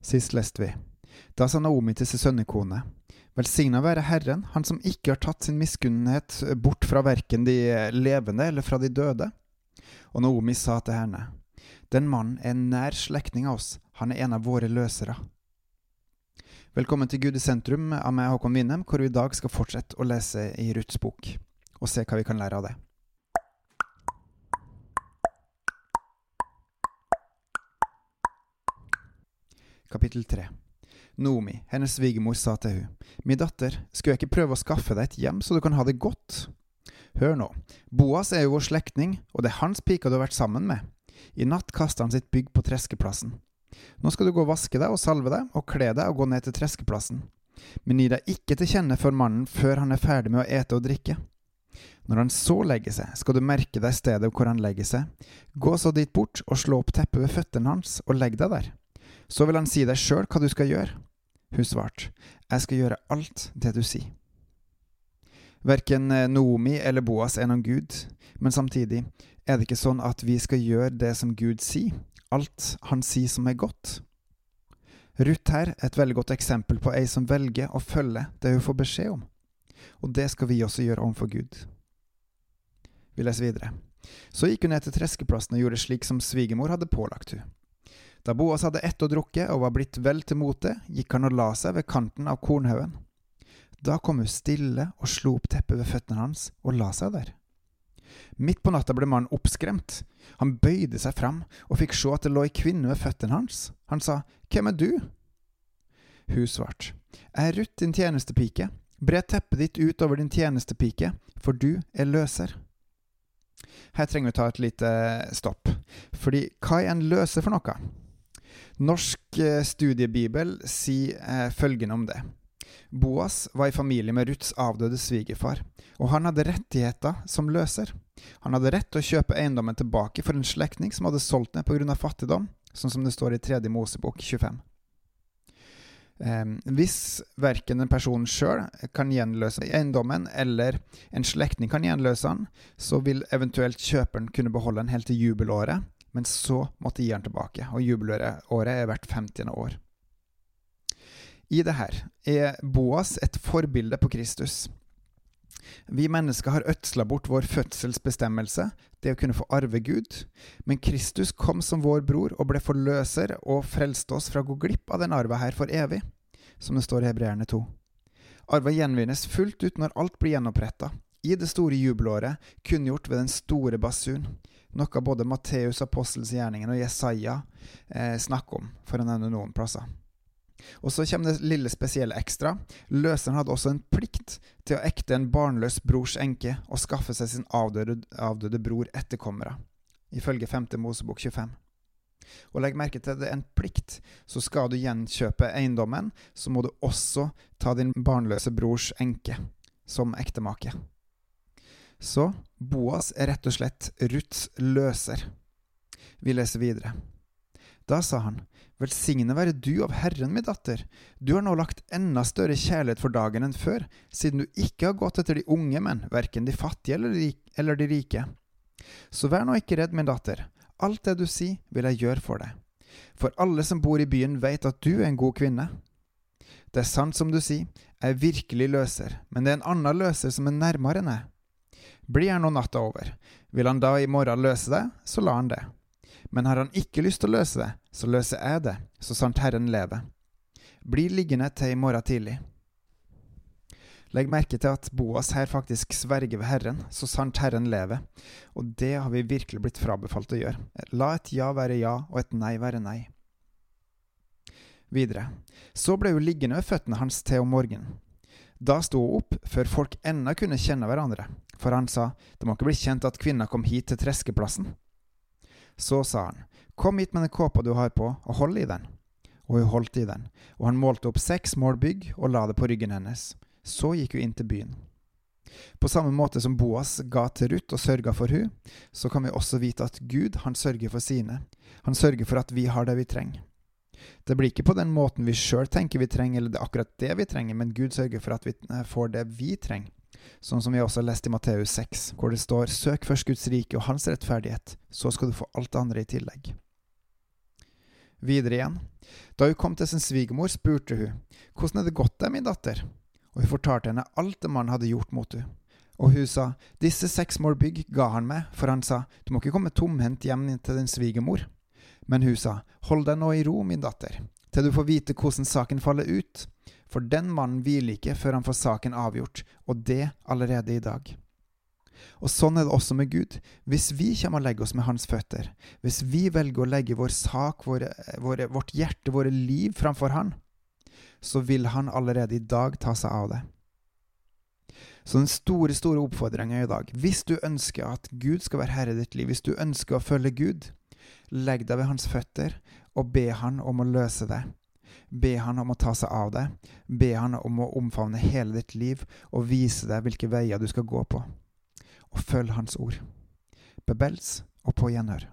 Sist leste vi. Da sa Naomi til sin sønnekone, Velsigna være Herren, Han som ikke har tatt sin miskunnhet bort fra verken de levende eller fra de døde. Og Naomi sa til henne, Den mannen er en nær slektning av oss, han er en av våre løsere. Velkommen til Gud i sentrum av meg, Håkon Winnem, hvor vi i dag skal fortsette å lese i Ruths bok, og se hva vi kan lære av det. Kapittel 3 Nomi, hennes svigermor, sa til hun, Mi datter, skulle jeg ikke prøve å skaffe deg et hjem så du kan ha det godt? Hør nå, Boas er jo vår slektning, og det er hans pike du har vært sammen med. I natt kasta han sitt bygg på treskeplassen. Nå skal du gå og vaske deg og salve deg og kle deg og gå ned til treskeplassen. Men gi deg ikke til kjenne for mannen før han er ferdig med å ete og drikke. Når han så legger seg, skal du merke deg stedet hvor han legger seg. Gå så dit bort og slå opp teppet ved føttene hans og legg deg der. Så vil han si deg sjøl hva du skal gjøre. Hun svarte, Jeg skal gjøre alt det du sier. Verken Noomi eller Boas er noen gud, men samtidig er det ikke sånn at vi skal gjøre det som Gud sier, alt han sier som er godt. Ruth her er et veldig godt eksempel på ei som velger å følge det hun får beskjed om, og det skal vi også gjøre overfor Gud. Vi leser videre. Så gikk hun ned til treskeplassen og gjorde slik som svigermor hadde pålagt hun. Da Boas hadde ett og drukket og var blitt vel til mote, gikk han og la seg ved kanten av kornhaugen. Da kom hun stille og slo opp teppet ved føttene hans og la seg der. Midt på natta ble mannen oppskremt. Han bøyde seg fram og fikk se at det lå ei kvinne ved føttene hans. Han sa, Hvem er du? Hun svarte, Jeg er Ruth, din tjenestepike. Bre teppet ditt ut over din tjenestepike, for du er løser. Her trenger vi ta et lite stopp, fordi hva er en løser for noe? Norsk eh, studiebibel sier eh, følgende om det. Boas var i familie med Ruths avdøde svigerfar, og han hadde rettigheter som løser. Han hadde rett til å kjøpe eiendommen tilbake for en slektning som hadde solgt den pga. fattigdom, sånn som det står i tredje Mosebok 25. Eh, hvis verken en person sjøl kan gjenløse eiendommen, eller en slektning kan gjenløse den, så vil eventuelt kjøperen kunne beholde den helt til jubelåret, men så måtte gi den tilbake, og jubelåret er hvert 50. år. I det her er Boas et forbilde på Kristus. Vi mennesker har ødsla bort vår fødselsbestemmelse, det å kunne få arve Gud, men Kristus kom som vår bror og ble forløser og frelste oss fra å gå glipp av den arva her for evig, som det står i Hebreerne 2. Arva gjenvinnes fullt ut når alt blir gjenoppretta, i det store jubelåret, kunngjort ved den store basun, noe både Matteus, Apostelsgjerningen og Jesaja eh, snakker om, for å nevne noen plasser. Og så kommer det lille spesielle ekstra. Løseren hadde også en plikt til å ekte en barnløs brors enke og skaffe seg sin avdøde, avdøde bror etterkommere, ifølge 5. Mosebok 25. Og legg merke til at det er en plikt, så skal du gjenkjøpe eiendommen, så må du også ta din barnløse brors enke som ektemake. Så Boas er rett og slett Ruths løser. Vi leser videre. Da sa han, Velsigne være du av Herren, min datter, du har nå lagt enda større kjærlighet for dagen enn før, siden du ikke har gått etter de unge menn, verken de fattige eller de rike. Så vær nå ikke redd, min datter, alt det du sier, vil jeg gjøre for deg. For alle som bor i byen, veit at du er en god kvinne. Det er sant som du sier, jeg er virkelig løser, men det er en annen løser som er nærmere enn jeg. Blir han nå natta over, vil han da i morgen løse det, så lar han det. Men har han ikke lyst til å løse det, så løser jeg det, så sant Herren lever. Bli liggende til i morgen tidlig. Legg merke til at Boas her faktisk sverger ved Herren, så sant Herren lever, og det har vi virkelig blitt frabefalt å gjøre. La et ja være ja, og et nei være nei. Videre. Så ble hun liggende ved føttene hans til om morgenen. Da sto hun opp, før folk ennå kunne kjenne hverandre, for han sa, det må ikke bli kjent at kvinna kom hit til treskeplassen. Så sa han, kom hit med den kåpa du har på, og hold i den. Og hun holdt i den, og han målte opp seks mål bygg og la det på ryggen hennes. Så gikk hun inn til byen. På samme måte som Boas ga til Ruth og sørga for hun, så kan vi også vite at Gud, han sørger for sine. Han sørger for at vi har det vi trenger. Det blir ikke på den måten vi sjøl tenker vi trenger, eller det er akkurat det vi trenger, men Gud sørger for at vi eh, får det vi trenger. Sånn som vi også har lest i Matteus 6, hvor det står Søk først Guds rike og hans rettferdighet, så skal du få alt det andre i tillegg. Videre igjen. Da hun kom til sin svigermor, spurte hun, Hvordan er det gått deg, min datter? Og hun fortalte henne alt det mannen hadde gjort mot henne. Og hun sa, Disse seks mål bygg ga han meg, for han sa, Du må ikke komme tomhendt hjem til din svigermor. Men hun sa, Hold deg nå i ro, min datter, til du får vite hvordan saken faller ut. For den mannen hviler ikke før han får saken avgjort, og det allerede i dag. Og sånn er det også med Gud. Hvis vi kommer og legger oss med hans føtter, hvis vi velger å legge vår sak, våre, våre, vårt hjerte, våre liv framfor han, så vil han allerede i dag ta seg av det. Så den store, store oppfordringa i dag, hvis du ønsker at Gud skal være herre i ditt liv, hvis du ønsker å følge Gud, legg deg ved hans føtter og be han om å løse det. Be han om å ta seg av det. Be han om å omfavne hele ditt liv og vise deg hvilke veier du skal gå på. Og følg hans ord. Bebels og på gjenhør.